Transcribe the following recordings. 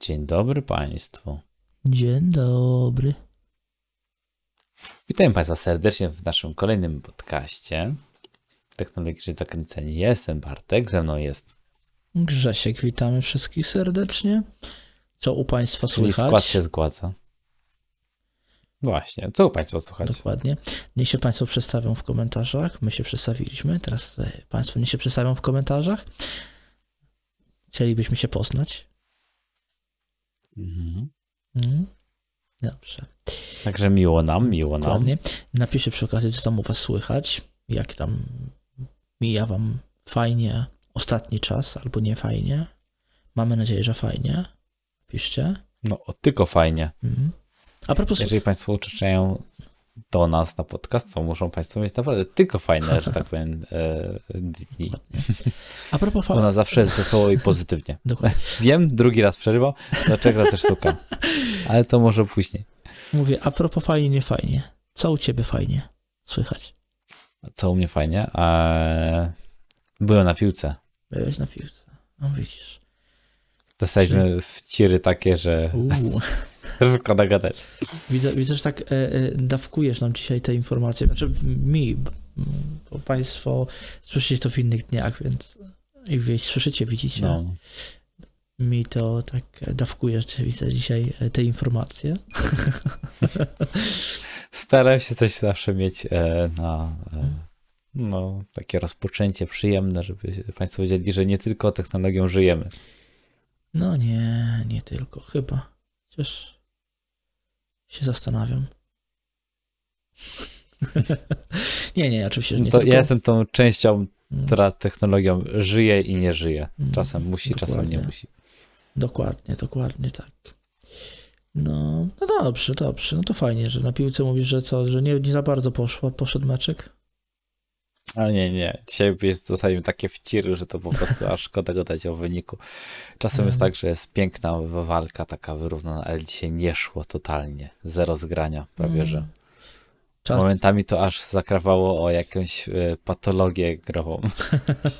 Dzień dobry Państwu. Dzień dobry. Witam Państwa serdecznie w naszym kolejnym podcaście. Technologicznie zakręceni. Jestem Bartek, ze mną jest. Grzesiek, witamy wszystkich serdecznie. Co u Państwa Czyli słychać? skład się zgładza. Właśnie, co u Państwa słychać? Dokładnie. Niech się Państwo przedstawią w komentarzach. My się przedstawiliśmy, teraz e, Państwo niech się przedstawią w komentarzach. Chcielibyśmy się poznać. Mhm. Mhm. Dobrze. Także miło nam, miło nam. Dokładnie. Napiszcie przy okazji, co tam u Was słychać. Jak tam mija Wam fajnie ostatni czas, albo nie fajnie. Mamy nadzieję, że fajnie. Piszcie. No, tylko fajnie. Mhm. A propos, Jeżeli Państwo uczęszczają do nas na podcast, to muszą Państwo mieć naprawdę tylko fajne, że tak powiem, e, dni. a propos U fa- nas zawsze jest wesoło i pozytywnie. Dokładnie. Wiem, drugi raz przerwał, dlaczego też szukam. Ale to może później. Mówię, a propos fajnie, nie fajnie. Co u ciebie fajnie słychać? Co u mnie fajnie? Eee, byłem na piłce. Byłeś na piłce. No widzisz. Dostaliśmy wciry takie, że Uuu. szkoda gadać. Widzę, widzę, że tak e, e, dawkujesz nam dzisiaj te informacje. Znaczy mi, bo państwo słyszycie to w innych dniach, więc i wy słyszycie, widzicie. No. Mi to tak dawkujesz, widzę dzisiaj e, te informacje. Staram się coś zawsze mieć e, na e, no, takie rozpoczęcie przyjemne, żeby Państwo wiedzieli, że nie tylko technologią żyjemy. No nie, nie tylko, chyba. Chociaż się zastanawiam. nie, nie, oczywiście, że nie No to tylko. ja jestem tą częścią, Mm, która technologią żyje i nie żyje. mm, Czasem musi, czasem nie dokładnie. musi. Dokładnie, dokładnie tak. No, no dobrze, dobrze. No to fajnie, że na piłce mówisz, że co, że nie, nie za bardzo poszło, poszedł meczek. A nie, nie. Dzisiaj jest dostajemy takie wciry, że to po prostu aż szkoda gadać o wyniku. Czasem jest tak, że jest piękna walka, taka wyrównana, ale dzisiaj nie szło totalnie. Zero zgrania, prawie Mm. że. Czas, Momentami to aż zakrawało o jakąś e, patologię grową.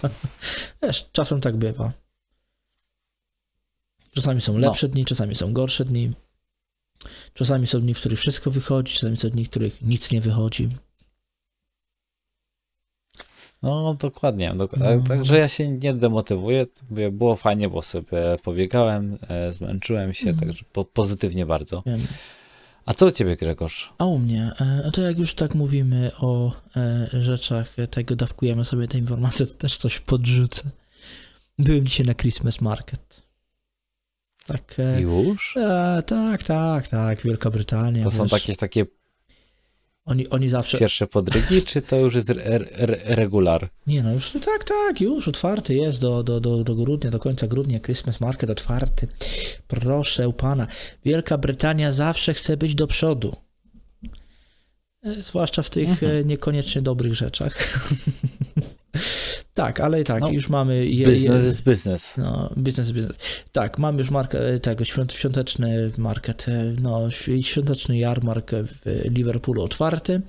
wiesz, czasem tak bywa. Czasami są No. lepsze dni, czasami są gorsze dni. Czasami są dni, w których wszystko wychodzi, czasami są dni, w których nic nie wychodzi. No, dokładnie. dok- No. Także ja się nie demotywuję. Mówię, Było fajnie, bo sobie pobiegałem, e, zmęczyłem się, Mhm. także po, pozytywnie bardzo. Wiem. A co u ciebie, Grzegorz? A u mnie, e, to jak już tak mówimy o e, rzeczach, e, tego dawkujemy sobie te informacje, to też coś podrzucę. Byłem dzisiaj na Christmas Market. Tak, e, Już? e, tak, tak, tak, Wielka Brytania. To są wiesz. takie, takie Oni, oni zawsze. pierwsze podrygi, czy to już jest re, re, regular? Nie no, już tak, tak, już otwarty jest do, do, do, do grudnia, do końca grudnia. Christmas Market otwarty. Proszę pana. Wielka Brytania zawsze chce być do przodu. E, Zwłaszcza w tych Mhm. e, niekoniecznie dobrych rzeczach. tak, ale tak, No, już mamy. Je, Business je, is business. no, biznes, biznes. Tak, mamy już markę tego, świąt, świąteczny market, e, no, świ- świąteczny jarmark w Liverpoolu otwarty,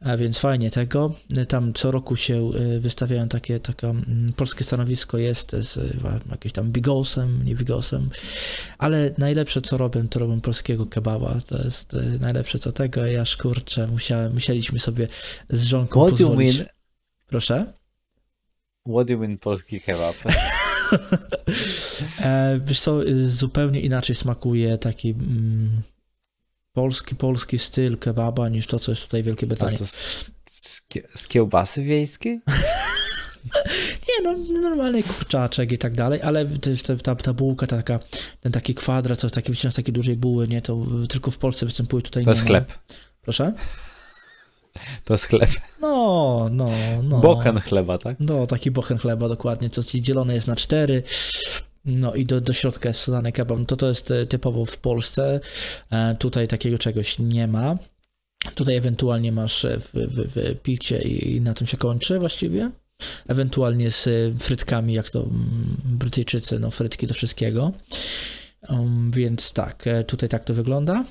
a więc fajnie tego. Tam co roku się e, wystawiają takie, takie mm, polskie stanowisko jest z e, jakimś tam bigosem, nie bigosem, ale najlepsze co robią, to robią polskiego kebaba. To jest e, najlepsze co tego. Ja kurczę, musiałem, musieliśmy sobie z żonką What pozwolić. Proszę? What do you mean polski kebab? E, wiesz co, y, zupełnie inaczej smakuje taki mm, polski, polski styl kebaba niż to, co jest tutaj w Wielkiej Brytanii. z, z, z kiełbasy wiejskiej? Nie no, normalny kurczaczek i tak dalej, ale ta, ta, ta bułka, ta taka, ten taki kwadrat, co taki wycina z takiej dużej buły, nie, to tylko w Polsce występuje tutaj To nie jest chleb. Proszę? To jest chleb. No, no, no. Bochen chleba, tak? No, taki bochen chleba dokładnie, co ci dzielone jest na cztery. No i do, do środka jest wsadzany kebab. No to to jest e, typowo w Polsce. E, tutaj takiego czegoś nie ma. Tutaj ewentualnie masz e, w, w, w picie i, i na tym się kończy właściwie. Ewentualnie z e, frytkami, jak to mm, Brytyjczycy, no frytki do wszystkiego. Um, więc tak, tutaj tak to wygląda.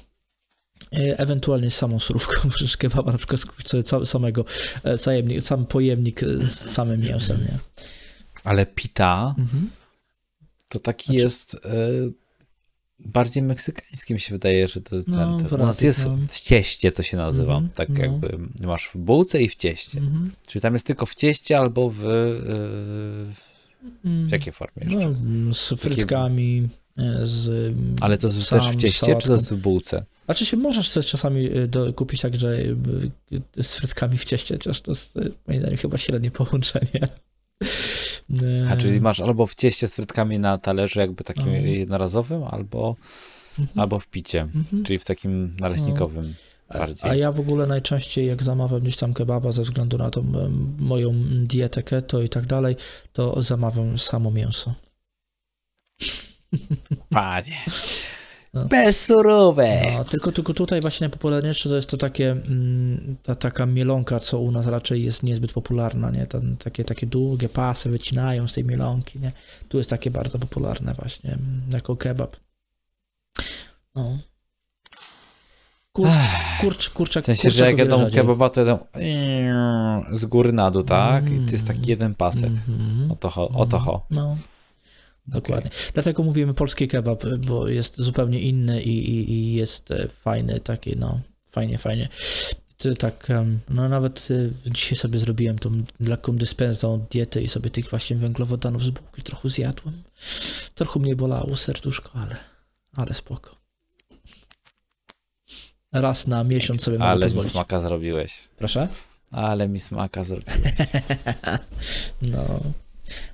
E, Ewentualnie samą surówką możesz kebaba na przykład skupić sobie ca- samego, e, sam pojemnik e, z samym mięsem, nie? Ale pita Mhm. to taki Znaczy- jest bardziej meksykańskim się wydaje, że to ten, No, ten, u nas jest no. w cieście to się nazywa, Mhm, tak no. jakby masz w bułce i w cieście. Mhm. Czyli tam jest tylko w cieście albo w, Mm. w jakiej formie jeszcze? No, z frytkami, e, z... mm, Ale to sam, też w cieście, czy to jest w bułce? Znaczy się możesz też czasami y, do, kupić także y, z frytkami w cieście, chociaż to jest moim zdaniem chyba średnie połączenie. A czyli masz albo w cieście z frytkami na talerzu jakby takim No. jednorazowym, albo, Mhm. albo w picie, Mhm. czyli w takim naleśnikowym A, bardziej. a ja w ogóle najczęściej jak zamawiam gdzieś tam kebaba ze względu na tą moją dietę keto i tak dalej, to zamawiam samo mięso. Panie. No. Bez surówek. No, tylko, tylko tutaj właśnie najpopularniejsze to jest to takie, mm, ta taka mielonka, co u nas raczej jest niezbyt popularna, nie? Tam takie, takie długie pasy wycinają z tej mielonki, nie? Tu jest takie bardzo popularne właśnie, mm, jako kebab. No. Kur, kurcz, kurczak, W sensie, kurczak że jak jadą kebaba, to jadą z góry na dół, tak? I to jest taki Mm. jeden pasek. Mhm. O to ho. O to ho. No, dokładnie. Dlatego mówimy polski kebab, bo jest zupełnie inny i, i, i jest e, fajny, taki, no, fajnie, fajnie. Tak, no nawet e, dzisiaj sobie zrobiłem tą lekką dyspensą diety i sobie tych właśnie węglowodanów z bułki trochę zjadłem. Trochę mnie bolało serduszko, ale, ale spoko. Raz na miesiąc sobie Ale mi smaka zrobiłeś. Proszę? Ale mi smaka zrobiłeś. No.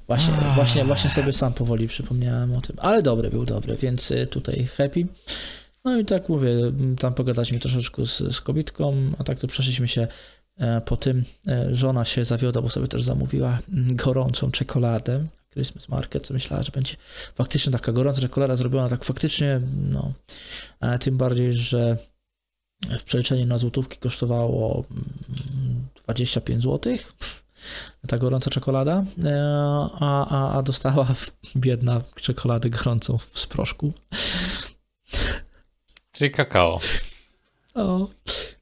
Właśnie, właśnie, właśnie sobie sam powoli przypomniałem o tym. Ale dobry był dobry, więc y, tutaj happy. No i tak mówię, tam pogadaliśmy troszeczkę z, z kobietką, a tak to przeszliśmy się e, po tym. E, żona się zawiodła, bo sobie też zamówiła mm, gorącą czekoladę. Christmas Market, myślała, że będzie faktycznie taka gorąca czekolada zrobiona, tak faktycznie, no. E, tym bardziej, że w przeliczeniu na złotówki kosztowało mm, 25 złotych ta gorąca czekolada, e, a, a, a dostała w- biedna czekoladę gorącą z proszku. Czyli kakao. O,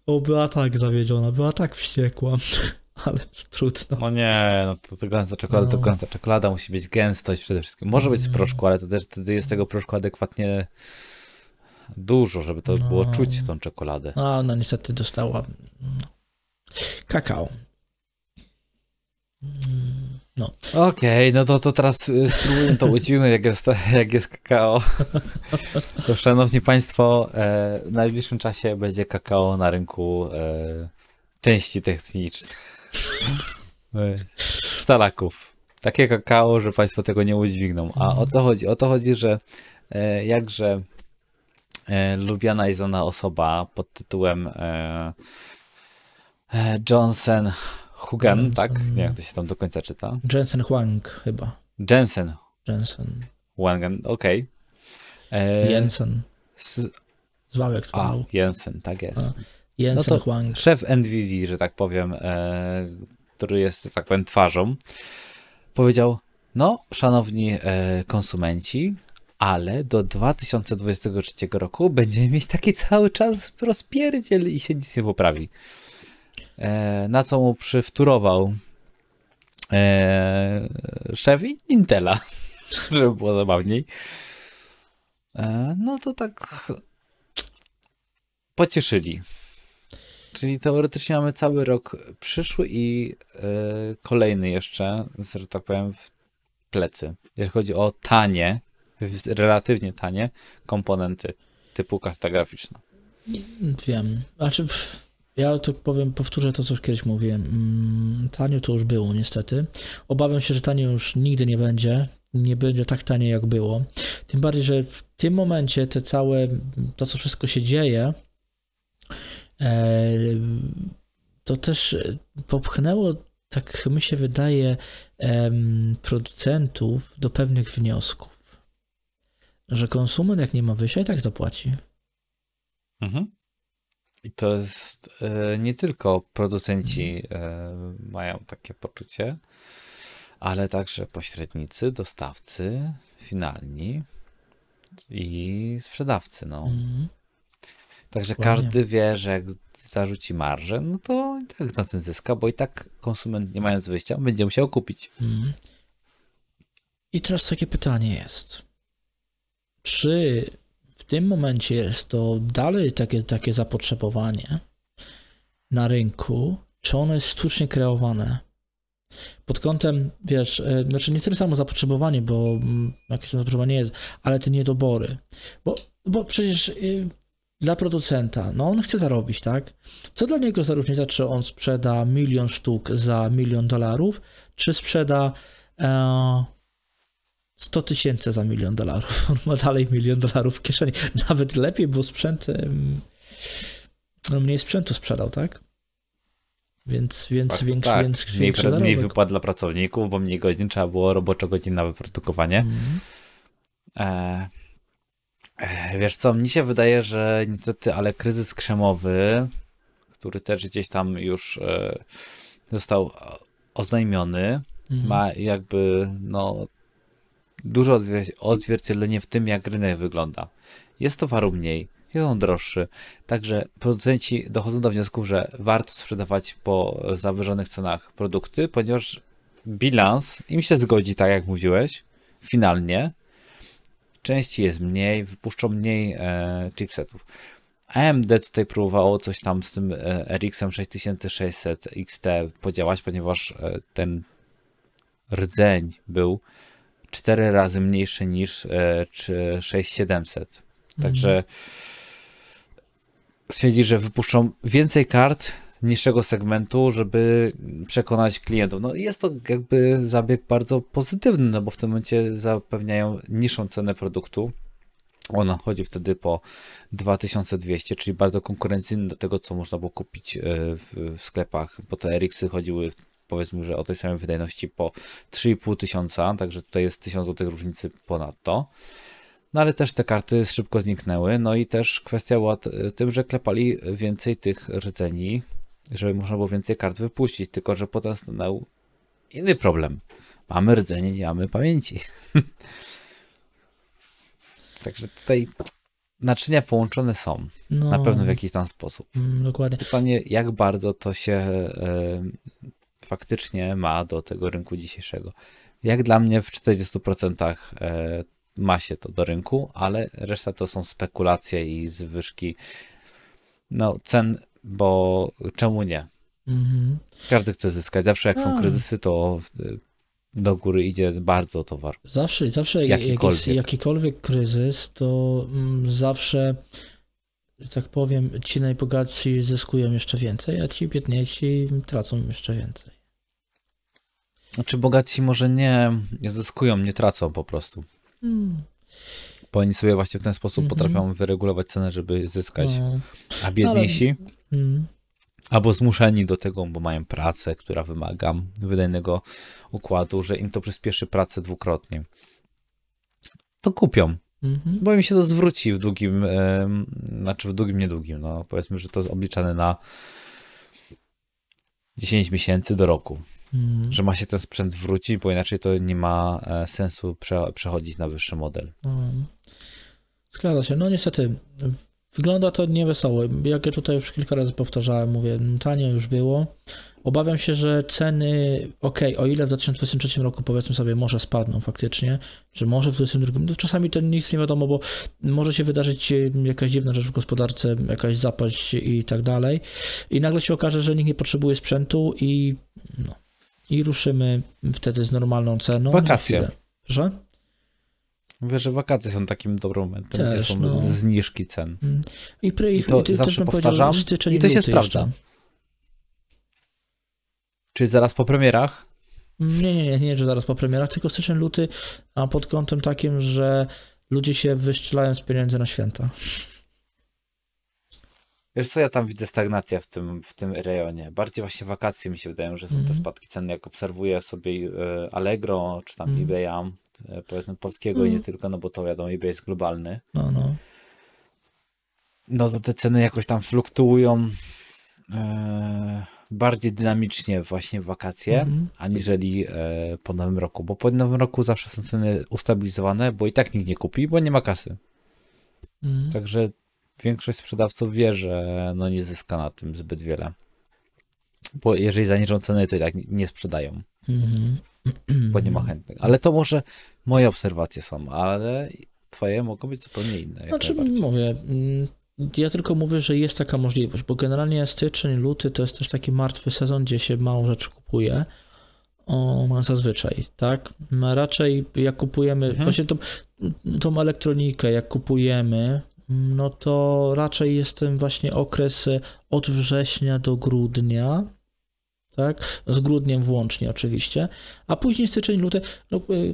o, była tak zawiedziona, była tak wściekła, ale trudno. No nie, no to, to gęsta czekolada, to No. gęsta czekolada musi być gęstość przede wszystkim. Może być z Mm. proszku, ale to też wtedy jest tego proszku adekwatnie dużo, żeby to No. było czuć tą czekoladę. A ona niestety dostała no, kakao. No, Okej, no to, to teraz y, spróbujmy to udźwignąć, jak jest, jak jest kakao. To szanowni państwo, e, w najbliższym czasie będzie kakao na rynku e, części technicznych. E, Stalaków. Takie kakao, że państwo tego nie udźwigną. A o co chodzi? O to chodzi, że jakże lubiana i znana osoba pod tytułem Johnson Hugan, Johnson. tak? Nie wiem, jak to się tam do końca czyta. Jensen Huang chyba. Jensen Jensen. Wangan, okej. E, Jensen. s- Zwał jak A. Jensen, tak jest. A. Jensen no to- Huang. Szef NVIDIA, że tak powiem, e, który jest, tak powiem, twarzą, powiedział, no, szanowni e, konsumenci, ale do 2023 roku będziemy mieć taki cały czas rozpierdziel i się nic nie poprawi. E, na co mu przywtórował e, szef Intela, żeby było zabawniej. E, no to tak pocieszyli. Czyli teoretycznie mamy cały rok przyszły i e, kolejny jeszcze, że tak powiem, w plecy. Jeżeli chodzi o tanie, relatywnie tanie komponenty typu karta graficzna. Wiem. Znaczy, pff, ja to powiem, powtórzę to, co już kiedyś mówiłem. Mm, Tanio to już było, niestety. Obawiam się, że tanio już nigdy nie będzie. Nie będzie tak tanie, jak było. Tym bardziej, że w tym momencie te całe, to co wszystko się dzieje, e, to też popchnęło, tak mi się wydaje, producentów do pewnych wniosków. Że konsument, jak nie ma wyjścia, i tak zapłaci. Mhm. I to jest e, nie tylko producenci e, mają takie poczucie, ale także pośrednicy, dostawcy, finalni i sprzedawcy. No. Mhm. Także Dokładnie. każdy wie, że jak zarzuci marżę, no to i tak na tym zyska, bo i tak konsument nie mając wyjścia będzie musiał kupić. Mhm. I teraz takie pytanie jest. Czy tym momencie jest to dalej takie, takie zapotrzebowanie na rynku, czy ono jest sztucznie kreowane? Pod kątem, wiesz, e, znaczy nie tyle samo zapotrzebowanie, bo mm, jakieś zapotrzebowanie jest, ale te niedobory. Bo, bo przecież y, dla producenta, no on chce zarobić, tak? Co dla niego za różnica, czy on sprzeda milion sztuk za milion dolarów, czy sprzeda e, 100 tysięcy za milion dolarów. On ma dalej milion dolarów w kieszeni. Nawet lepiej, bo sprzęt. No mniej sprzętu sprzedał, tak? Więc, więc, Tak, większy, tak. więc mniej, większy mniej zarobek. wypłat dla pracowników, bo mniej godzin trzeba było roboczo godzin na wyprodukowanie. Mhm. E, e, wiesz co, mi się wydaje, że niestety, ale kryzys krzemowy, który też gdzieś tam już e, został oznajmiony, Mhm. ma jakby no odzwier- odzwierciedlenie w tym, jak rynek wygląda. Jest towaru mniej, jest on droższy, także producenci dochodzą do wniosku, że warto sprzedawać po zawyżonych cenach produkty, ponieważ bilans im się zgodzi, tak jak mówiłeś, finalnie. Części jest mniej, wypuszczą mniej e, chipsetów. AMD tutaj próbowało coś tam z tym RX-em 6600 XT podziałać, ponieważ e, ten rdzeń był 4 razy mniejszy niż e, czy 6700. Także stwierdzi, że wypuszczą więcej kart niższego segmentu, żeby przekonać klientów. No i jest to jakby zabieg bardzo pozytywny, no bo w tym momencie zapewniają niższą cenę produktu. Ona chodzi wtedy po 2200, czyli bardzo konkurencyjny do tego, co można było kupić e, w, sklepach, bo te RX-y chodziły powiedzmy, że o tej samej wydajności po 3,5 tysiąca, także tutaj jest 1000 zł różnicy ponadto. No ale też te karty szybko zniknęły, no i też kwestia była t- tym, że klepali więcej tych rdzeni, żeby można było więcej kart wypuścić, tylko że potem stanął inny problem. Mamy rdzenie, nie mamy pamięci. Także tutaj naczynia połączone są, No, na pewno w jakiś tam sposób. mm, Dokładnie. Pytanie, jak bardzo to się faktycznie ma do tego rynku dzisiejszego. Jak dla mnie w 40% e, ma się to do rynku, ale reszta to są spekulacje i zwyżki no, cen, bo czemu nie? Mhm. Każdy chce zyskać. Zawsze jak są A. kryzysy, to w- do góry idzie bardzo towar. Zawsze, zawsze jak jest Jakikolwiek. jakikolwiek kryzys, to mm, zawsze, że tak powiem, ci najbogatsi zyskują jeszcze więcej, a ci biedniejsi tracą jeszcze więcej. Znaczy bogaci może nie, nie zyskują, nie tracą po prostu. Hmm. Bo oni sobie właśnie w ten sposób Mhm. potrafią wyregulować cenę, żeby zyskać. No. A biedniejsi Mm. albo zmuszeni do tego, bo mają pracę, która wymaga wydajnego układu, że im to przyspieszy pracę dwukrotnie. To kupią, Mhm. bo im się to zwróci w długim, em, znaczy w długim, niedługim. No, powiedzmy, że to jest obliczane na 10 miesięcy do roku, Mm. że ma się ten sprzęt wrócić, bo inaczej to nie ma e, sensu prze, przechodzić na wyższy model. Mm. Zgadza się. No niestety, wygląda to niewesoło. Jak ja tutaj już kilka razy powtarzałem, mówię, tanie już było. Obawiam się, że ceny, ok, o ile w 2023 roku powiedzmy sobie może spadną faktycznie, że może w 2022, no czasami to nic nie wiadomo, bo może się wydarzyć e, jakaś dziwna rzecz w gospodarce, jakaś zapaść i tak dalej i nagle się okaże, że nikt nie potrzebuje sprzętu i no, i ruszymy wtedy z normalną ceną. Wakacje. Proszę? Mówię, że wakacje są takim dobrym momentem, Też, gdzie są no. zniżki cen. I, pry, I to też zawsze powtarzam. styczeń I to się sprawdza. Czyli zaraz po premierach Nie, nie, nie, nie, że zaraz po premierach, tylko styczeń, luty, a pod kątem takim, że ludzie się wyszczelają z pieniędzy na święta. Wiesz co, ja tam widzę stagnację w tym, w tym rejonie. Bardziej właśnie wakacje mi się wydają, że są te Mhm. spadki cen. Jak obserwuję sobie e, Allegro, czy tam Mhm. eBaya, e, powiedzmy polskiego i nie Mhm. tylko, no bo to wiadomo, eBay jest globalny. No, no. No to te ceny jakoś tam fluktuują e, bardziej dynamicznie właśnie w wakacje, Mhm. aniżeli e, po nowym roku. Bo po nowym roku zawsze są ceny ustabilizowane, bo i tak nikt nie kupi, bo nie ma kasy. Mhm. Także większość sprzedawców wie, że no nie zyska na tym zbyt wiele. Bo jeżeli zaniżą ceny, to i tak nie- sprzedają, Mhm. bo nie ma chętnych. Ale to może moje obserwacje są, ale twoje mogą być zupełnie inne. Znaczy, mówię, mm, ja tylko mówię, że jest taka możliwość, bo generalnie styczeń, luty to jest też taki martwy sezon, gdzie się mało rzeczy kupuje. O, zazwyczaj, tak? No, Raczej jak kupujemy, Mhm. właśnie tą, tą elektronikę, jak kupujemy, no to raczej jest ten właśnie okres e, od września do grudnia, tak? Z grudniem włącznie oczywiście, a później styczeń, luty, no, y,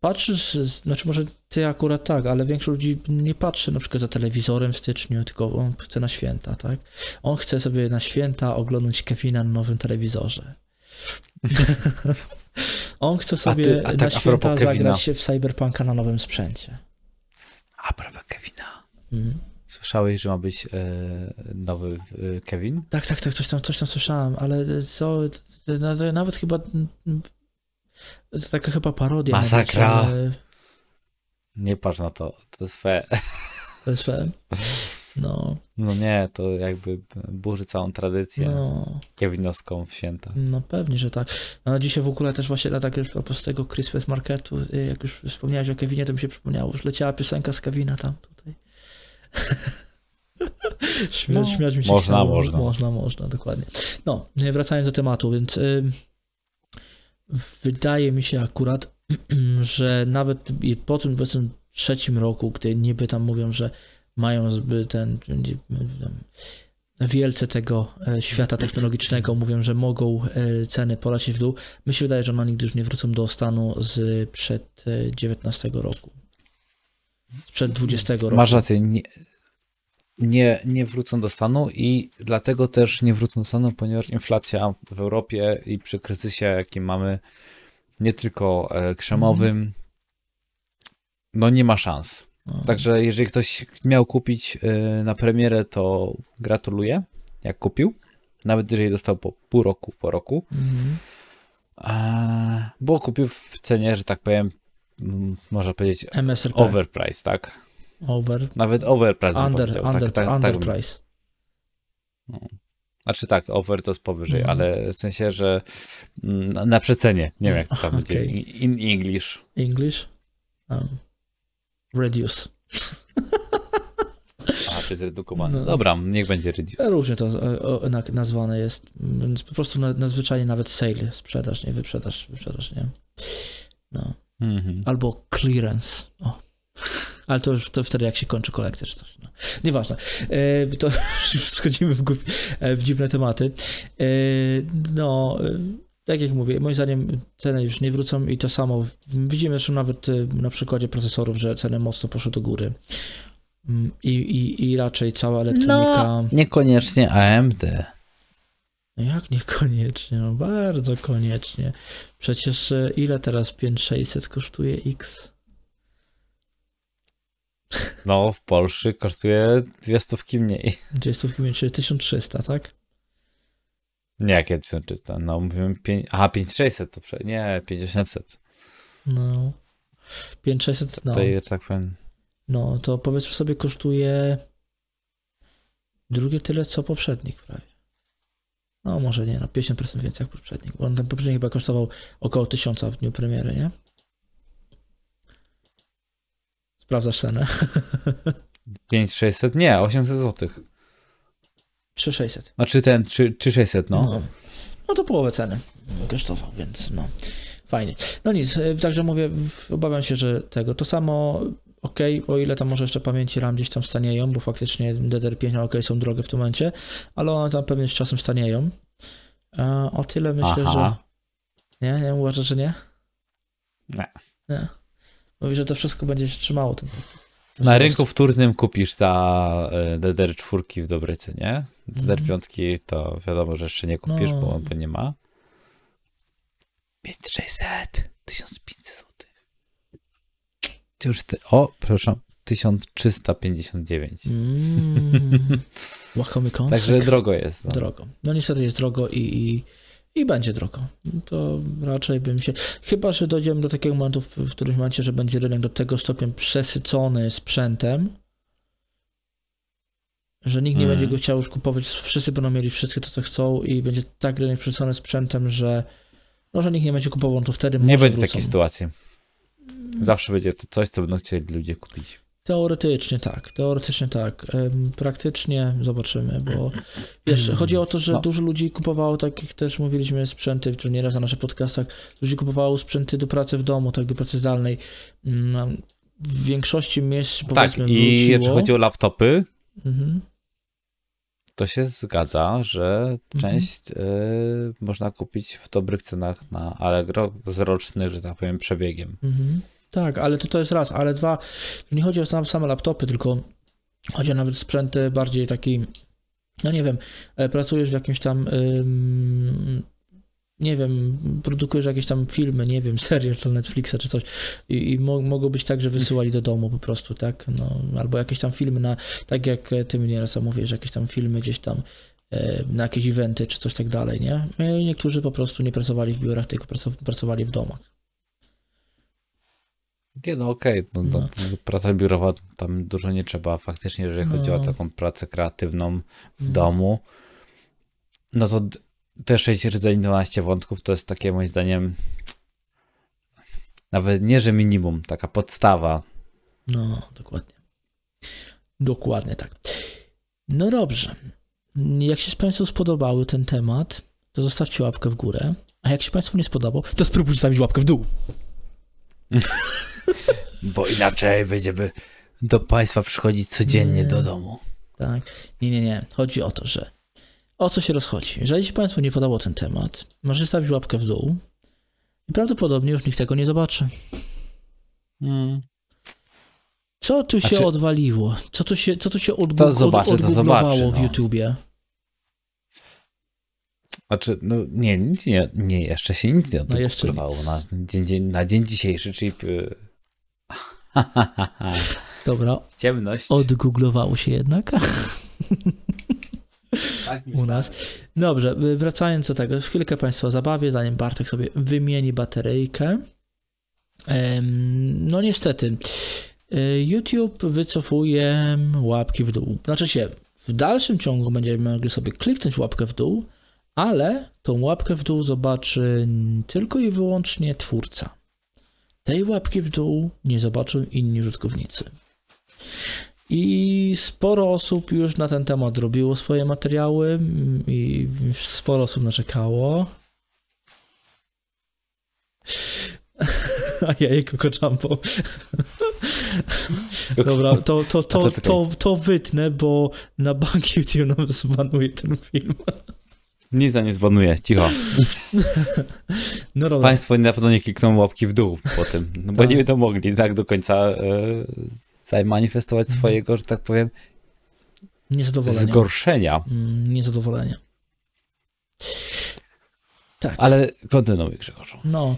patrzysz, znaczy może ty akurat tak, ale większość ludzi nie patrzy na przykład za telewizorem w styczniu, tylko on chce na święta, tak? On chce sobie na święta oglądać Kevina na nowym telewizorze. on chce sobie ty- a tak na a święta zagrać się w Cyberpunka na nowym sprzęcie. A propos Kevina. Mhm. Słyszałeś, że ma być e, nowy e, Kevin? Tak, tak, tak, coś tam, coś tam słyszałem, ale co, nawet chyba to taka chyba parodia. Masakra. ale Nie patrz na to, to jest fe. To jest fair. No, No nie, to jakby burzy całą tradycję no. w święta. No pewnie, że tak. No dzisiaj w ogóle też właśnie na tak już propos tego Christmas Marketu, y, jak już wspomniałeś o Kevinie, to mi się przypomniało, że leciała piosenka z Kevina tam tutaj. Śmia, No, śmiać mi się można, chciało. można. Można, można, dokładnie. No, wracając do tematu, więc y, wydaje mi się akurat, że nawet po tym powiedzmy trzecim roku, gdy niby tam mówią, że mają zbyt ten wielce tego e, świata technologicznego mówią, że mogą e, ceny polecieć w dół. Mi się wydaje, że one nigdy już nie wrócą do stanu z przed e, 19 roku. Sprzed 20 roku. Masz rację, nie, nie, nie wrócą do stanu i dlatego też nie wrócą do stanu, ponieważ inflacja w Europie i przy kryzysie, jaki mamy, nie tylko e, krzemowym, no nie ma szans. No. Także jeżeli ktoś miał kupić e, na premierę, to gratuluję, jak kupił. Nawet jeżeli dostał po pół roku, po roku. Mhm. A, bo kupił w cenie, że tak powiem, można powiedzieć MSRP. overprice, tak? Over. Nawet overprice bym Under, powiedział. under, tak, tak, under tak, bym- price. Znaczy tak, over to jest powyżej, Mhm. ale w sensie, że mm, na, na przecenie. Nie wiem, jak to tam będzie Okej. in English. English. Um, reduce. A, to jest redukowany. No. Dobra, niech będzie reduce. Różnie to e, na- nazwane jest, więc po prostu na, nadzwyczajnie nawet sale, sprzedaż, nie wyprzedaż, wyprzedaż, nie? No. Mhm. Albo clearance. O. Ale to już to wtedy, jak się kończy kolekcja czy coś. No. Nieważne. E, to schodzimy w, e, w dziwne tematy. E, no, e, tak jak mówię, moim zdaniem ceny już nie wrócą i to samo widzimy zresztą nawet e, na przykładzie procesorów, że ceny mocno poszły do góry. Mm, I, i, i raczej cała elektronika. No, niekoniecznie AMD. No jak niekoniecznie? No bardzo koniecznie. Przecież e, ile teraz 5600 kosztuje X? No, w Polsce kosztuje dwie stówki mniej. Gdzie jest to w kimie? Czyli 1300, tak? Nie, jakie 1300? No, mówimy 5... Aha, 5600 to prze... Nie, 5800. No. 5600, no. Tutaj, że tak powiem... No, to powiedzmy sobie kosztuje drugie tyle, co poprzednik prawie. No, może nie, no 50% więcej jak poprzednik. Bo on ten poprzednik chyba kosztował około 1000 w dniu premiery, nie? Sprawdzasz cenę? 5600? Nie, 800 zł. 3600. Znaczy ten, 3, 3600, no. No. no to połowę ceny kosztował, więc no fajnie. No nic, y, także mówię, obawiam się, że tego. To samo, ok, o ile tam może jeszcze pamięci RAM gdzieś tam stanieją, bo faktycznie DDR5 no ok, są drogie w tym momencie, ale one tam pewnie z czasem stanieją. E, o tyle myślę, Aha. że... Nie, nie uważasz, że nie? Nie. Nie. Mówi, że to wszystko będzie się trzymało. Ten, Na rynku wtórnym kupisz ta e, DDR4 w dobrej cenie. DDR5 to wiadomo, że jeszcze nie kupisz, No. bo, bo nie ma. 5600, 1500 zł. Już ty, o, przepraszam, 1359. Mm, łakomy kąsek. Także drogo jest. No. drogo. No niestety jest drogo i, i, i będzie drogo. To raczej bym się. Chyba, że dojdziemy do takiego momentu, w, w którymś momencie, że będzie rynek do tego stopnia przesycony sprzętem, że nikt nie Mm. będzie go chciał już kupować, wszyscy będą mieli wszystko to, co chcą i będzie tak rynek przesycony sprzętem, że no, że nikt nie będzie kupował, to wtedy Nie będzie wrócą. takiej sytuacji. Zawsze będzie to coś, co będą chcieli ludzie kupić. Teoretycznie tak, teoretycznie tak. Praktycznie zobaczymy, bo wiesz, chodzi o to, że No. dużo ludzi kupowało, tak jak też mówiliśmy, sprzęty, czy nieraz na naszych podcastach, ludzi kupowało sprzęty do pracy w domu, tak, do pracy zdalnej. Mm, W większości miejsc, Tak, powiedzmy, i wróciło. jeżeli chodzi o laptopy, Mhm. to się zgadza, że Mhm. część y, można kupić w dobrych cenach na Allegro z rocznych, że tak powiem, przebiegiem. Mhm. Tak, ale to, to jest raz, ale dwa, nie chodzi o sam, same laptopy, tylko chodzi o nawet sprzęty bardziej taki, no nie wiem, e, pracujesz w jakimś tam, ym, nie wiem, produkujesz jakieś tam filmy, nie wiem, serial dla Netflixa czy coś i, i mo, mogło być tak, że wysyłali do domu po prostu, tak, no, albo jakieś tam filmy na, tak jak e, ty mnie raz mówisz, jakieś tam filmy gdzieś tam e, na jakieś eventy czy coś tak dalej, nie? I niektórzy po prostu nie pracowali w biurach, tylko pracow- pracowali w domach. Nie, no okej, no, no. No. praca biurowa tam dużo nie trzeba faktycznie, jeżeli chodzi o No. taką pracę kreatywną w Mm. domu. No to te 6 rdzeni 12 wątków to jest takie moim zdaniem nawet nie, że minimum, taka podstawa. No, dokładnie. Dokładnie tak. No dobrze. Jak się Państwu spodobały ten temat, to zostawcie łapkę w górę. A jak się Państwu nie spodobał, to spróbujcie zostawić łapkę w dół. Bo inaczej będziemy do Państwa przychodzić codziennie Nie. do domu. Tak? Nie, nie, nie. Chodzi o to, że o co się rozchodzi. Jeżeli się Państwu nie podobał ten temat, możecie stawić łapkę w dół i prawdopodobnie już nikt tego nie zobaczy. Mm. Co tu się Znaczy- odwaliło? Co tu się, co tu się To zobaczy, to zobaczy, w no. YouTubie? Znaczy, no nie, nic nie, nie jeszcze się nic nie No odblokowało nic. na, dzień, dzień, na dzień dzisiejszy, czyli Dobra, ciemność. odgooglowało się jednak. Tak, u nas. Dobrze, y, wracając do tego, chwilkę Państwa zabawię, zanim Bartek sobie wymieni bateryjkę. No niestety, y, YouTube wycofuje łapki w dół. Znaczy się, w dalszym ciągu będziemy mogli sobie kliknąć łapkę w dół, ale tą łapkę w dół zobaczy tylko i wyłącznie twórca. Tej łapki w dół nie zobaczą inni użytkownicy. I sporo osób już na ten temat robiło swoje materiały mm, i sporo osób narzekało. A ja jego koczampo. Dobra, to, to, to, to to, wytnę, bo na bank YouTube nam zbanuje ten film. Nic za nie zbanuje, cicho. No dobra, Państwo na pewno nie klikną łapki w dół po tym, no bo Tak. nie będą mogli tak do końca zamanifestować swojego, że tak powiem, niezadowolenie. zgorszenia. Mm, niezadowolenie. Tak. Ale kontynuuj Grzegorzu. No,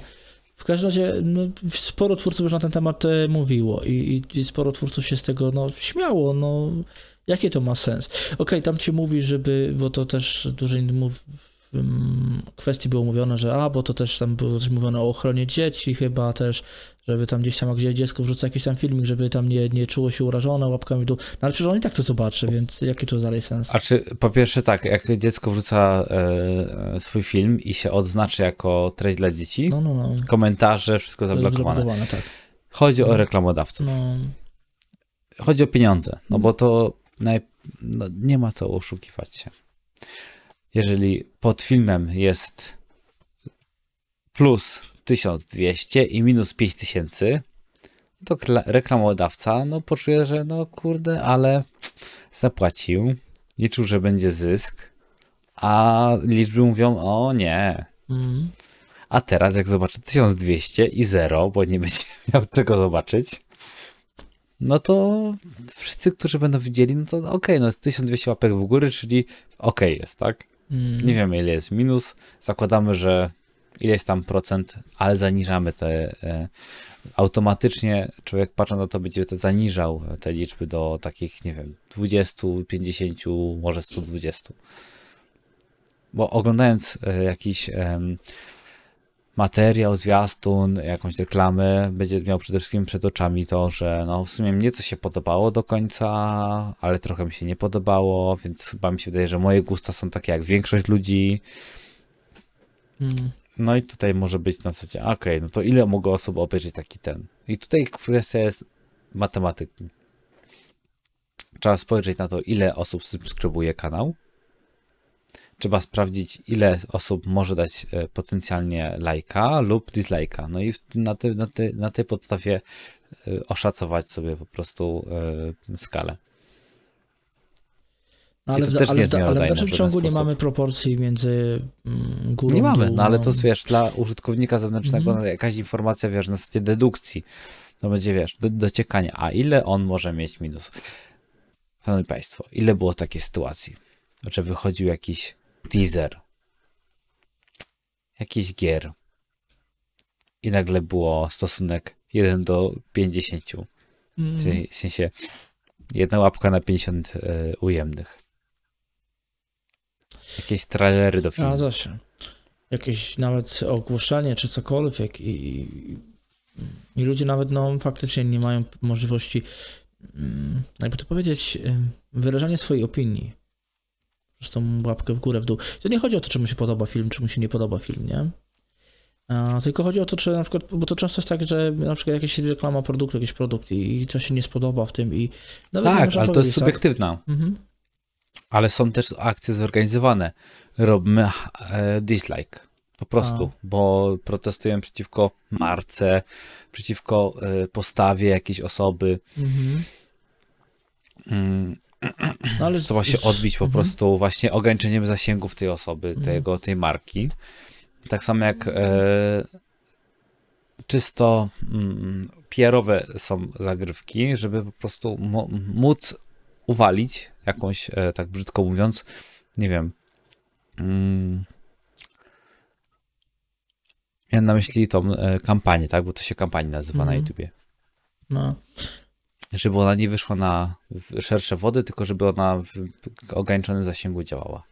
w każdym razie no, sporo twórców już na ten temat e, mówiło i, i, i sporo twórców się z tego no, śmiało. No, jakie to ma sens? Okej, tam ci mówi, żeby, bo to też dużo innych mów, mm, kwestii było mówione, że a, bo to też tam było coś mówione o ochronie dzieci chyba też, żeby tam gdzieś tam, gdzie dziecko wrzuca jakiś tam filmik, żeby tam nie, nie czuło się urażone łapkami w dół. No ale przecież on i tak to zobaczy, więc jaki to dalej sens? A czy po pierwsze tak, jak dziecko wrzuca e, swój film i się odznaczy jako treść dla dzieci, No, no, no. komentarze, wszystko zablokowane. Zablokowane, tak. Chodzi o reklamodawców. No, Chodzi o pieniądze, no bo to naj... no, nie ma co oszukiwać się. Jeżeli pod filmem jest plus 1200 i minus 5000, to kla- reklamodawca no poczuje, że no kurde, ale zapłacił, liczył, że będzie zysk, a liczby mówią, o nie. mm, A teraz jak zobaczy 1200 i 0, bo nie będzie miał czego zobaczyć, no to wszyscy, którzy będą widzieli, no to okej, no jest 1200 łapek w górę, czyli okej jest, tak? mm. Nie wiemy ile jest minus, zakładamy, że ileś tam procent, ale zaniżamy te, e, automatycznie człowiek patrząc na to będzie te zaniżał te liczby do takich, nie wiem, 20, 50, może 120. Bo oglądając e, jakiś em, materiał, zwiastun, jakąś reklamę, będzie miał przede wszystkim przed oczami to, że no w sumie mnie to się podobało do końca, ale trochę mi się nie podobało, więc chyba mi się wydaje, że moje gusta są takie jak większość ludzi. Mm. No i tutaj może być na zasadzie, okej, no to ile mogło osób obejrzeć taki ten? I tutaj kwestia jest matematyki. Trzeba spojrzeć na to, ile osób subskrybuje kanał. Trzeba sprawdzić, ile osób może dać e, potencjalnie lajka lub dislajka. No i na, ty, na, ty, na tej podstawie e, oszacować sobie po prostu e, skalę. No, ale, też nie ale, ale w dalszym ciągu nie sposób. mamy proporcji między mm, górą Nie mamy, dół, no ale to wiesz, dla użytkownika zewnętrznego Mhm. no, jakaś informacja, wiesz, na zasadzie dedukcji, to będzie, wiesz, do, dociekania, a ile on może mieć minus? Szanowni Państwo, ile było takiej sytuacji, że wychodził jakiś teaser, jakiś gier i nagle było stosunek 1 do 50, Mm. czyli w sensie jedna łapka na 50 e, ujemnych. Jakieś trailery do filmu. A zawsze. Jakieś nawet ogłoszenie czy cokolwiek i, i, i ludzie nawet no faktycznie nie mają możliwości mm, jakby to powiedzieć ym, wyrażania swojej opinii. Zresztą łapkę w górę, w dół. To nie chodzi o to, czy mu się podoba film, czy mu się nie podoba film, nie? A, tylko chodzi o to, czy na przykład, bo to często jest tak, że na przykład jakaś reklama produktu, jakiś produkt i, i coś się nie spodoba w tym i nawet Tak, ale to jest tak? subiektywna. Mhm. Ale są też akcje zorganizowane. Robimy e, dislike. Po prostu, A. bo protestujemy przeciwko marce, przeciwko e, postawie jakiejś osoby. Mhm. Mm, No, ale to właśnie odbić po Mhm. prostu właśnie ograniczeniem zasięgów tej osoby, Mhm. tego, tej marki. Tak samo jak e, czysto mm, PR-owe są zagrywki, żeby po prostu móc uwalić jakąś, e, tak brzydko mówiąc, nie wiem. Mm, miałem na myśli tą e, kampanię, tak? Bo to się kampanii nazywa na Mhm. YouTubie. No. Żeby ona nie wyszła na szersze wody, tylko żeby ona w ograniczonym zasięgu działała.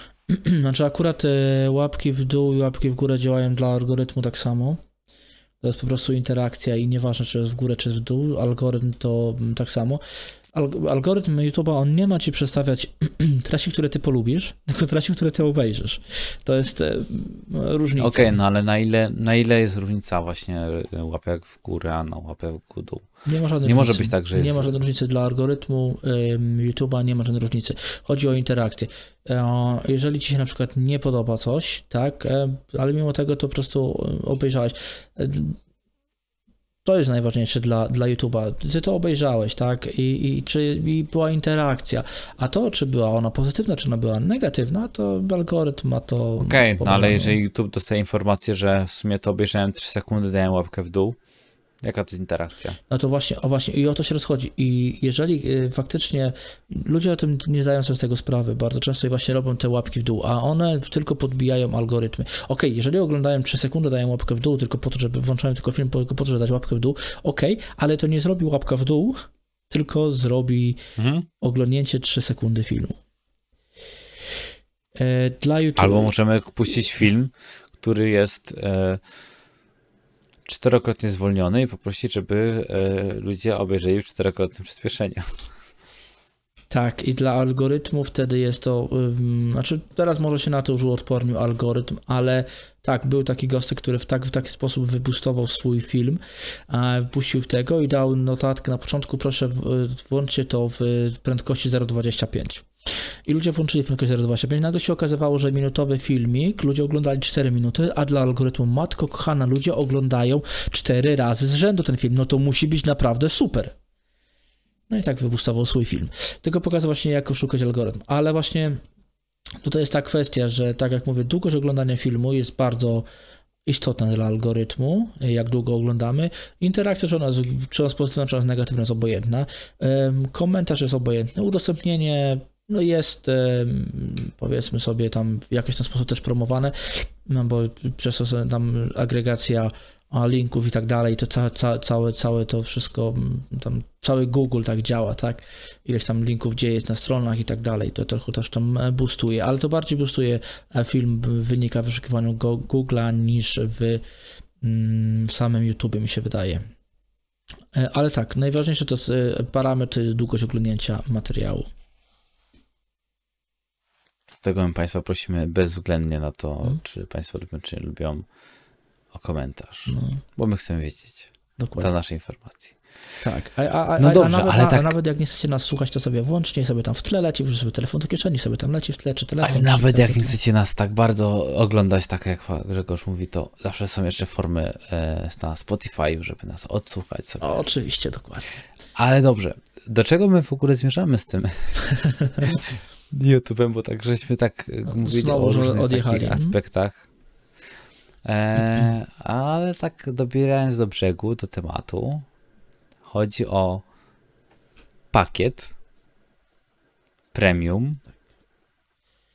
Znaczy akurat e, łapki w dół i łapki w górę działają dla algorytmu tak samo. To jest po prostu interakcja i nieważne czy jest w górę czy jest w dół, algorytm to mm, tak samo. Alg- algorytm YouTube'a, on nie ma ci przedstawiać treści, które ty polubisz, tylko treści, które ty obejrzysz. To jest e, różnica. Okej, no ale na ile, na ile jest różnica właśnie e, łapek w górę, a na łapek w dół? Nie ma żadnej Nie może różnicy. być tak, że Nie jest- ma żadnej różnicy dla algorytmu YouTube'a, nie ma żadnej różnicy. Chodzi o interakcję. E, Jeżeli ci się na przykład nie podoba coś, tak, e, ale mimo tego to po prostu e, obejrzałeś. To jest najważniejsze dla, dla YouTube'a. Ty to obejrzałeś, tak? I, i czy i była interakcja. A to, czy była ona pozytywna, czy ona była negatywna, to algorytm ma to. Okej, no ale jeżeli YouTube dostaje informację, że w sumie to obejrzałem 3 sekundy, dałem łapkę w dół, jaka to jest interakcja? No to właśnie, o właśnie, i o to się rozchodzi. I jeżeli y, faktycznie ludzie o tym nie zdają sobie z tego sprawy, bardzo często właśnie robią te łapki w dół, a one tylko podbijają algorytmy. Okej, jeżeli oglądają 3 sekundy, dają łapkę w dół tylko po to, żeby włączają tylko film, tylko po to, żeby dać łapkę w dół, okej, ale to nie zrobi łapka w dół, tylko zrobi Mhm. oglądnięcie 3 sekundy filmu. E, Dla YouTube. Albo możemy puścić film, który jest e, czterokrotnie zwolniony i poprosić, żeby e, ludzie obejrzeli w czterokrotnym przyspieszeniu. Tak, i dla algorytmu wtedy jest to, znaczy teraz może się na to już uodpornił algorytm, ale tak, był taki gostek, który w, tak, w taki sposób wybustował swój film, a wpuścił w tego i dał notatkę na początku, proszę włączcie to w prędkości 0,25. I ludzie włączyli prędkość 0,25. Nagle się okazywało, że minutowy filmik, ludzie oglądali 4 minuty, a dla algorytmu matko kochana, ludzie oglądają 4 razy z rzędu ten film. No to musi być naprawdę super. No i tak wybustował swój film. Tylko pokazał właśnie, jak oszukać algorytm. Ale właśnie tutaj jest ta kwestia, że tak jak mówię, długość oglądania filmu jest bardzo istotna dla algorytmu, jak długo oglądamy. Interakcja, czy ona jest, czy ona jest pozytywna, czy ona jest negatywna, jest obojętna. Komentarz jest obojętny. Udostępnienie no jest, powiedzmy sobie, tam w jakiś tam sposób też promowane, no bo przez to tam agregacja linków i tak dalej, to ca, ca, całe, całe to wszystko, tam cały Google tak działa, tak? Ileś tam linków gdzie jest na stronach i tak dalej, to trochę też tam boostuje, ale to bardziej boostuje e, film wynika w wyszukiwaniu Go- Google'a niż w, mm, w samym YouTube mi się wydaje. E, Ale tak, najważniejsze to jest parametr, to jest długość oglądnięcia materiału. Dlatego my Państwa prosimy bezwzględnie na to, Mhm. czy Państwo lubią, czy nie lubią, o komentarz. No, Bo my chcemy wiedzieć dokładnie. dla naszej informacji. Tak. A, a, a, No dobrze, a, nawet, ale tak- a nawet jak nie chcecie nas słuchać, to sobie włącznie sobie tam w tle leci, wrzuć sobie telefon do kieszeni, sobie tam leci w tle, czy telefon. Ale nawet jak nie chcecie nas tak bardzo oglądać, tak jak Grzegorz mówi, to zawsze są jeszcze formy e, na Spotify, żeby nas odsłuchać sobie. O, oczywiście, dokładnie. Ale dobrze, do czego my w ogóle zmierzamy z tym YouTube'em, bo tak żeśmy tak e, mówili znowu, o różnych odjechali, takich aspektach. E, ale tak dobierając do brzegu, do tematu, chodzi o pakiet premium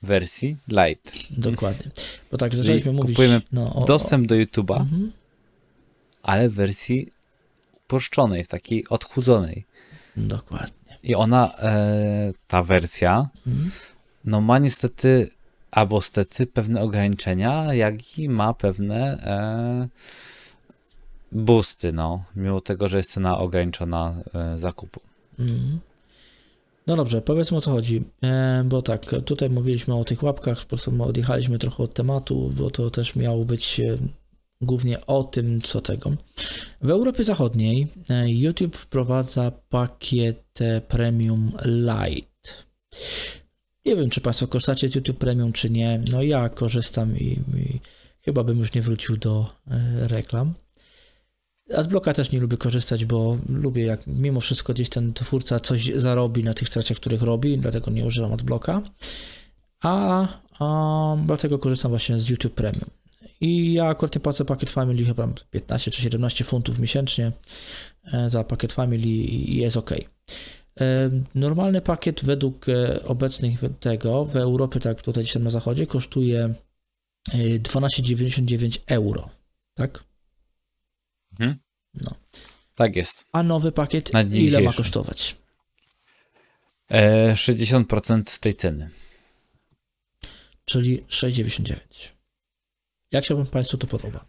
wersji light. Dokładnie. Bo tak, zaczęliśmy mówić... kupujemy no, o, Dostęp do YouTube'a, Mhm. ale w wersji uproszczonej, w takiej odchudzonej. Dokładnie. I ona, e, ta wersja, Mhm. no ma niestety, albo stety, pewne ograniczenia, jak i ma pewne e, boosty, no, mimo tego, że jest cena ograniczona e, zakupu. Mhm. No dobrze, powiedzmy o co chodzi. E, bo tak, tutaj mówiliśmy o tych łapkach, po prostu my odjechaliśmy trochę od tematu, bo to też miało być e, głównie o tym, co tego. W Europie Zachodniej e, YouTube wprowadza pakiet e, Premium Lite. Nie wiem, czy Państwo korzystacie z YouTube Premium, czy nie. No ja korzystam i, i chyba bym już nie wrócił do e, reklam. A z bloka też nie lubię korzystać, bo lubię jak mimo wszystko gdzieś ten twórca coś zarobi na tych stratach, których robi, dlatego nie używam adblocka. A, a dlatego korzystam właśnie z YouTube Premium. I ja akurat nie płacę pakiet Family chyba 15 czy 17 funtów miesięcznie e, za pakiet Family i jest ok. E, Normalny pakiet według e, obecnych tego w Europie, tak tutaj dzisiaj na zachodzie, kosztuje e, 12,99 euro. Tak? Tak jest. A nowy pakiet ile ma kosztować? E, 60% z tej ceny. Czyli 6,99. Jak się Państwu to podoba?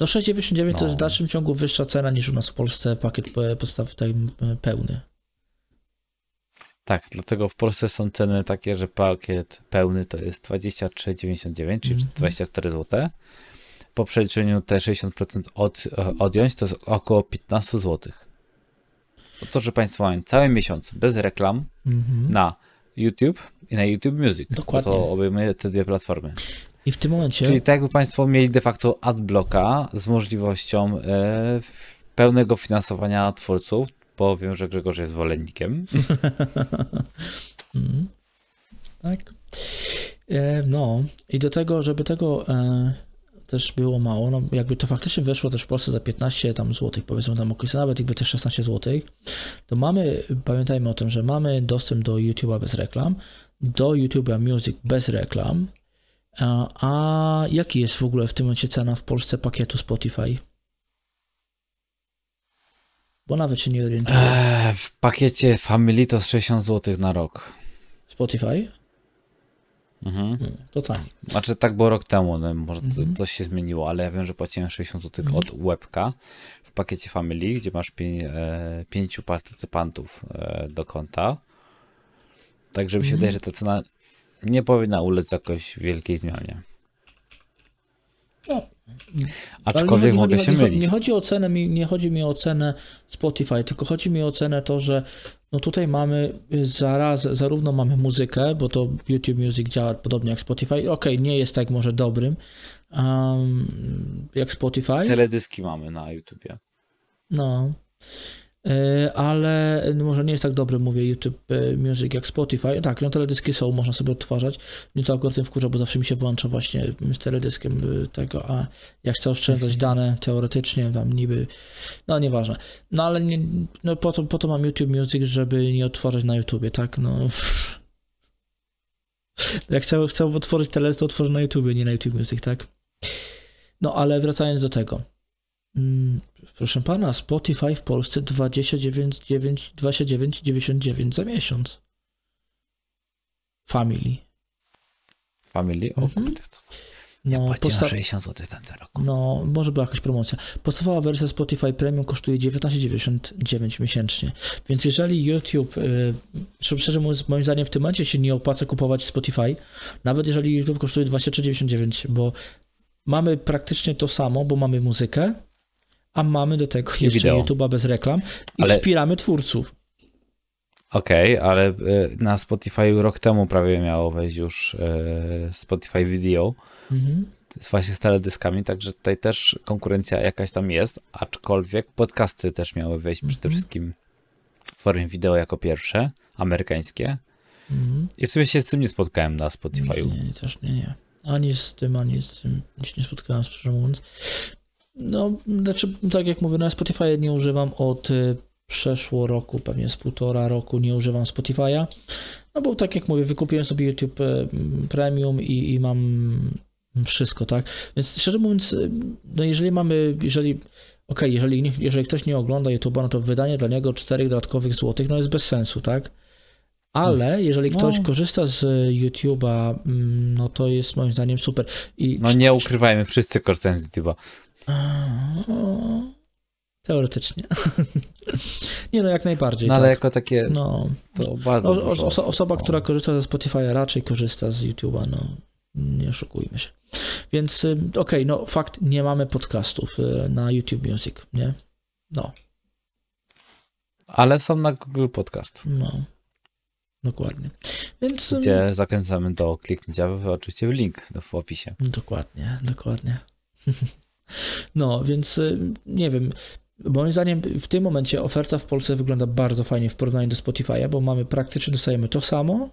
No 6,99 to No. jest w dalszym ciągu wyższa cena niż u nas w Polsce pakiet podstaw e, pełny. Tak, dlatego w Polsce są ceny takie, że pakiet pełny to jest 23,99, czyli Mhm. 24 zł. Po przeliczeniu te 60% od, e, odjąć to jest około 15 zł. To, to, że Państwo mają cały miesiąc bez reklam Mhm. na YouTube i na YouTube Music. bo Dokładnie. To obejmuje te dwie platformy. I w tym momencie Czyli tak jakby Państwo mieli de facto adblocka z możliwością e, pełnego finansowania twórców, bo wiem, że Grzegorz jest zwolennikiem. Mhm. Tak. E, no i do tego, żeby tego e, też było mało, no jakby to faktycznie weszło też w Polsce za 15 tam złotych, powiedzmy tam okolice, nawet jakby też 16 złotych, to mamy, pamiętajmy o tym, że mamy dostęp do YouTube'a bez reklam, do YouTube'a Music bez reklam, a, jaki jest w ogóle w tym momencie cena w Polsce pakietu Spotify? Bo nawet się nie orientuję. E, w pakiecie Family to 60 zł na rok. Spotify? Mhm. Hmm, to taniej. Znaczy tak było rok temu, no, może Mhm. coś się zmieniło, ale ja wiem, że płaciłem 60 zł Mhm. od łebka w pakiecie Family, gdzie masz pię, e, pięciu partycypantów e, do konta. Także mi się Mhm. wydaje, że ta cena nie powinna ulec jakoś wielkiej zmianie. No, Aczkolwiek nie, mogę nie, się nie, mylić. Nie chodzi o cenę, nie chodzi mi o cenę Spotify, tylko chodzi mi o cenę to, że no tutaj mamy y, zaraz, zarówno mamy muzykę, bo to YouTube Music działa podobnie jak Spotify. Okej, nie jest tak może dobrym um, jak Spotify, Teledyski mamy na YouTubie. no. Y, Ale no może nie jest tak dobry, mówię, YouTube y, Music jak Spotify. Tak, no teledyski są, można sobie odtwarzać. Mnie to akurat tym wkurza, bo zawsze mi się włącza właśnie z teledyskiem y, tego, a jak chcę oszczędzać dane teoretycznie, tam niby, no nieważne. No ale nie, no po to, po to mam YouTube Music, żeby nie odtwarzać na YouTubie, tak, no. Jak chcę, chcę otworzyć teledysk, to otworzę na YouTubie, nie na YouTube Music, tak? No ale wracając do tego. Mm, Proszę pana, Spotify w Polsce 29,9 29,99 za miesiąc. Family. Family? O Mhm. kurde. Ja No, posta- 60 zł no, może była jakaś promocja. Podstawowa wersja Spotify Premium kosztuje 19,99 miesięcznie. Więc jeżeli YouTube, y, szczerze mówiąc, moim zdaniem w tym momencie się nie opłaca kupować Spotify, nawet jeżeli YouTube kosztuje 23,99, bo mamy praktycznie to samo, bo mamy muzykę, a mamy do tego jeszcze wideo. YouTube'a bez reklam i Ale- wspieramy twórców. Okej, ale y, na Spotify rok temu prawie miało wejść już y, Spotify Video Mhm. z właśnie z teledyskami, także tutaj też konkurencja jakaś tam jest, aczkolwiek podcasty też miały wejść przede Mhm. wszystkim w formie wideo jako pierwsze, amerykańskie. Mhm. I sobie się z tym nie spotkałem na Spotify'u. nie, nie, też nie, nie. Ani z tym, ani z tym się nie spotkałem, szczerze mówiąc. No, znaczy, tak jak mówię, na Spotify nie używam od y, przeszło roku, pewnie z półtora roku nie używam Spotify'a. No bo tak jak mówię, wykupiłem sobie YouTube y, Premium i, i mam wszystko, tak? Więc szczerze mówiąc, y, no jeżeli mamy, jeżeli okej, jeżeli, nie- jeżeli ktoś nie ogląda YouTube'a, no to wydanie dla niego czterech dodatkowych złotych, no jest bez sensu, tak? Ale jeżeli No. ktoś korzysta z YouTube'a, mm, no to jest moim zdaniem super. I No nie ukrywajmy, wszyscy korzystają z YouTube'a. Teoretycznie. nie no, jak najbardziej. No ale tak. jako takie, No, to bardzo no, oso, osoba, no. która korzysta ze Spotify'a raczej korzysta z YouTube'a, no nie oszukujmy się. Więc ym, okej, no fakt, nie mamy podcastów y, na YouTube Music, nie? No, Ale są na Google Podcast, no. Dokładnie. Więc ym, gdzie zachęcamy do kliknięcia oczywiście w link w opisie. Dokładnie, dokładnie. No, więc y, nie wiem. Moim zdaniem w tym momencie oferta w Polsce wygląda bardzo fajnie w porównaniu do Spotify'a, bo mamy praktycznie dostajemy to samo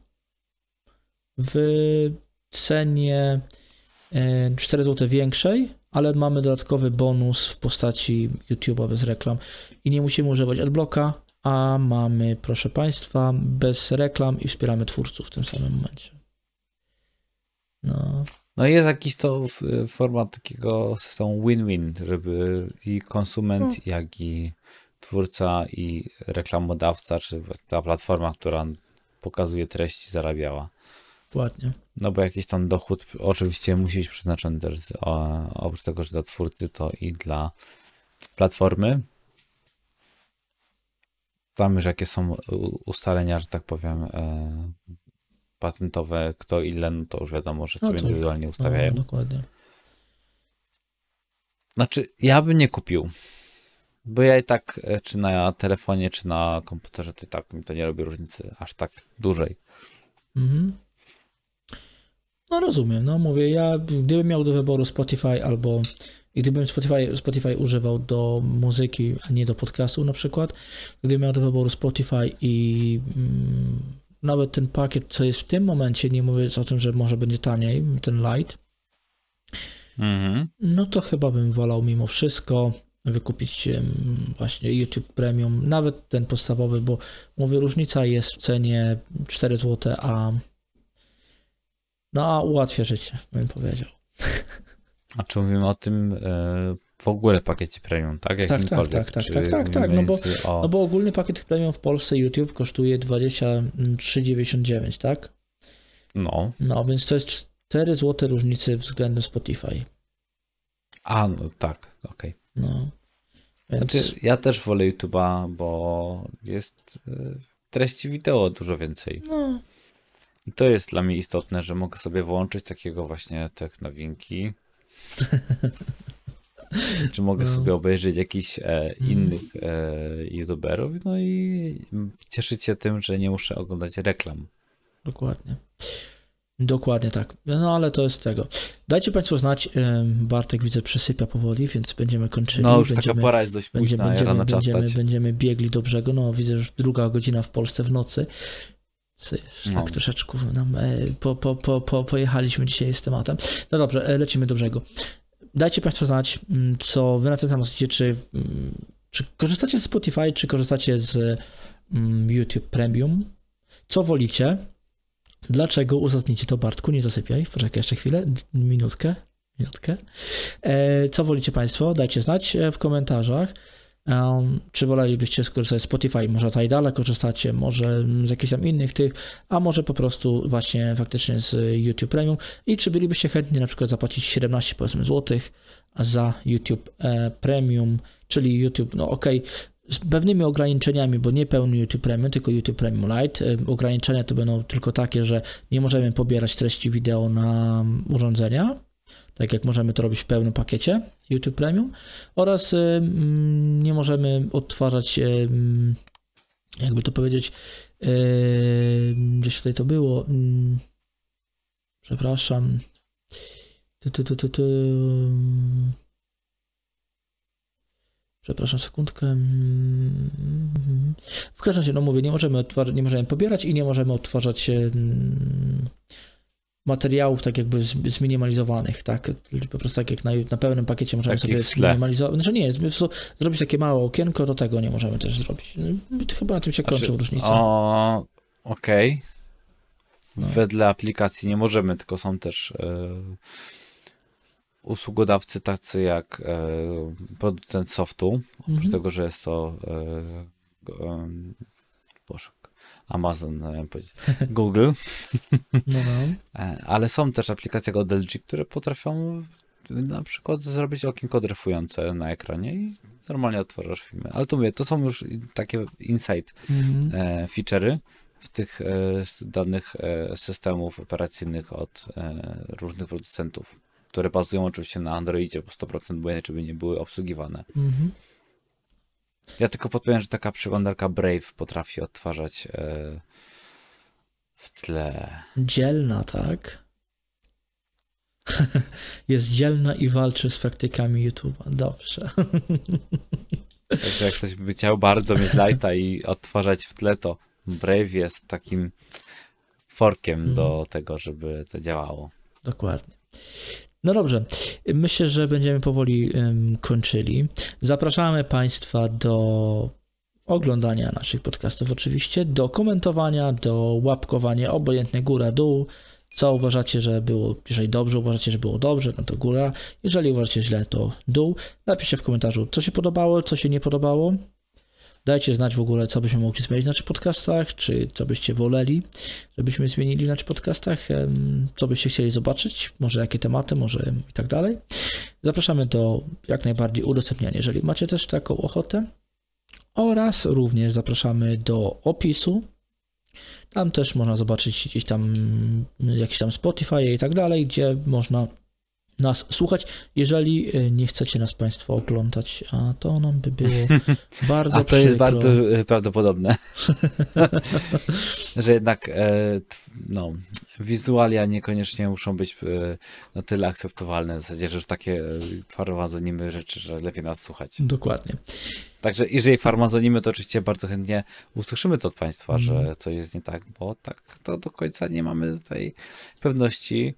w cenie e, 4 zł większej, ale mamy dodatkowy bonus w postaci YouTube'a bez reklam i nie musimy używać adblocka, a mamy, proszę Państwa, bez reklam i wspieramy twórców w tym samym momencie. No, No jest jakiś to format takiego systemu win-win, żeby i konsument, jak i twórca i reklamodawca, czy ta platforma, która pokazuje treści, zarabiała. dokładnie. No bo jakiś tam dochód oczywiście musi być przeznaczony też oprócz tego, że dla twórcy, to i dla platformy. Tam już jakie są ustalenia, że tak powiem, e, patentowe, kto ile, no to już wiadomo, że No sobie to- indywidualnie ustawiają. No, dokładnie. Znaczy, ja bym nie kupił. Bo ja i tak, e, czy na telefonie, czy na komputerze, to i tak mi to nie robi różnicy aż tak dużej. Mhm. No rozumiem, no mówię, ja gdybym miał do wyboru Spotify albo i gdybym Spotify, Spotify używał do muzyki, a nie do podcastu na przykład, gdybym miał do wyboru Spotify i mm, nawet ten pakiet, co jest w tym momencie, nie mówiąc o tym, że może będzie taniej, ten light, Mhm. no to chyba bym wolał mimo wszystko wykupić właśnie YouTube Premium, nawet ten podstawowy, bo mówię, różnica jest w cenie 4 zł, a no a ułatwia życie, bym powiedział. A czy mówimy o tym e, w ogóle pakiecie premium, tak? Tak, tak, Jakimkolwiek? tak, tak, tak, tak, tak, mówimy no bo- o... No bo ogólny pakiet Premium w Polsce YouTube kosztuje 23,99, tak? no. No, więc to jest 4 zł różnicy względem Spotify. A, no tak, okej. No. Więc Znaczy, ja też wolę YouTube'a, bo jest e, treści wideo dużo więcej. no, I to jest dla mnie istotne, że mogę sobie włączyć takiego właśnie tech nowinki. Czy mogę No. sobie obejrzeć jakichś e, innych e, youtuberów, no i cieszyć się tym, że nie muszę oglądać reklam. Dokładnie. Dokładnie tak. No ale to jest tego. Dajcie Państwo znać. Bartek widzę przesypia powoli, więc będziemy kończyli. No już będziemy, taka pora jest dość późna, będziemy, będziemy, stać. będziemy biegli do brzegu. No widzę, że druga godzina w Polsce w nocy. Cyż, No. Tak troszeczkę nam e, po, po, po, po, pojechaliśmy dzisiaj z tematem. No dobrze, e, lecimy do brzegu. Dajcie Państwo znać, mm, co Wy na ten temat myślicie, czy, mm, czy korzystacie z Spotify, czy korzystacie z mm, YouTube Premium. Co wolicie? Dlaczego uzasadnicie to, Bartku? Nie zasypiaj. Poczekaj jeszcze chwilę. Minutkę. Minutkę. E, co wolicie Państwo? Dajcie znać e, w komentarzach. Um, czy wolelibyście skorzystać z Spotify? Może Tidala korzystacie, może z jakichś tam innych tych, a może po prostu właśnie faktycznie z YouTube Premium i czy bylibyście chętni na przykład zapłacić 17 powiedzmy złotych za YouTube e, Premium, czyli YouTube, no okej, z pewnymi ograniczeniami, bo nie pełny YouTube Premium, tylko YouTube Premium Lite. Ograniczenia to będą tylko takie, że nie możemy pobierać treści wideo na urządzenia, tak jak możemy to robić w pełnym pakiecie YouTube Premium oraz y, mm, nie możemy odtwarzać, y, mm, jakby to powiedzieć, y, gdzieś tutaj to było, mm, przepraszam, tu, tu, tu, tu, tu. Przepraszam, sekundkę. W każdym razie, no mówię, nie możemy, nie możemy pobierać i nie możemy odtwarzać materiałów tak jakby zminimalizowanych, tak? Po prostu tak jak na, na pełnym pakiecie możemy Takich sobie zminimalizować. Znaczy nie, zrobić takie małe okienko, do tego nie możemy też zrobić. No, to chyba na tym się kończy Znaczy, różnica. O, okej. No. Wedle aplikacji nie możemy, tylko są też e, usługodawcy tacy jak e, producent softu, oprócz Mhm. tego, że jest to e, Boże, Amazon, no, Google, No, no. E, ale są też aplikacje od LG, które potrafią na przykład zrobić okienko dryfujące na ekranie i normalnie otworzysz filmy. Ale to mówię, to są już takie insight Mhm. e, feature'y w tych e, danych e, systemów operacyjnych od e, różnych producentów, które bazują oczywiście na Androidzie, bo 100% bo inaczej by nie były obsługiwane. Mhm. Ja tylko podpowiem, że taka przeglądarka Brave potrafi odtwarzać e, w tle. Dzielna, tak? Jest dzielna i walczy z praktykami YouTube'a. Dobrze. Także jak ktoś by chciał bardzo mieć lighta i odtwarzać w tle, to Brave jest takim forkiem Mhm. do tego, żeby to działało. Dokładnie. No dobrze, myślę, że będziemy powoli em, kończyli. Zapraszamy Państwa do oglądania naszych podcastów, oczywiście, do komentowania, do łapkowania, obojętnie góra, dół. Co uważacie, że było, jeżeli dobrze uważacie, że było dobrze, no to góra. Jeżeli uważacie źle, to dół. Napiszcie w komentarzu, co się podobało, co się nie podobało. Dajcie znać w ogóle, co byśmy mogli zmienić w naszych podcastach, czy co byście woleli, żebyśmy zmienili w naszych podcastach, co byście chcieli zobaczyć, może jakie tematy, może i tak dalej. Zapraszamy do jak najbardziej udostępniania, jeżeli macie też taką ochotę. Oraz również zapraszamy do opisu. Tam też można zobaczyć gdzieś tam jakieś tam Spotify i tak dalej, gdzie można nas słuchać. Jeżeli y, nie chcecie nas Państwo oglądać, a to nam by było bardzo A to jest przykro. bardzo e, prawdopodobne, że jednak e, no, wizualia niekoniecznie muszą być e, na tyle akceptowalne, w zasadzie, że już takie e, farmazonimy rzeczy, że lepiej nas słuchać. Dokładnie. Także jeżeli farmazonimy, to oczywiście bardzo chętnie usłyszymy to od Państwa, Mhm. że coś jest nie tak, bo tak to do końca nie mamy tej pewności,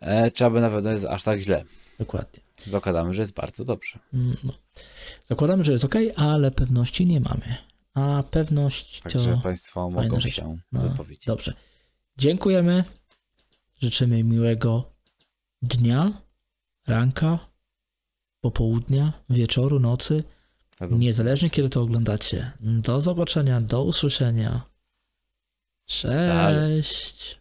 e, czy aby na pewno jest aż tak źle. Dokładnie. Zakładamy, że jest bardzo dobrze. Mm, No. Zakładamy, że jest ok, ale pewności nie mamy. A pewność Także to. Państwo fajna mogą rzecz. się No, wypowiedzieć. Dobrze. Dziękujemy. Życzymy miłego dnia, ranka, popołudnia, wieczoru, nocy. Niezależnie kiedy to oglądacie. Do zobaczenia, do usłyszenia. Cześć.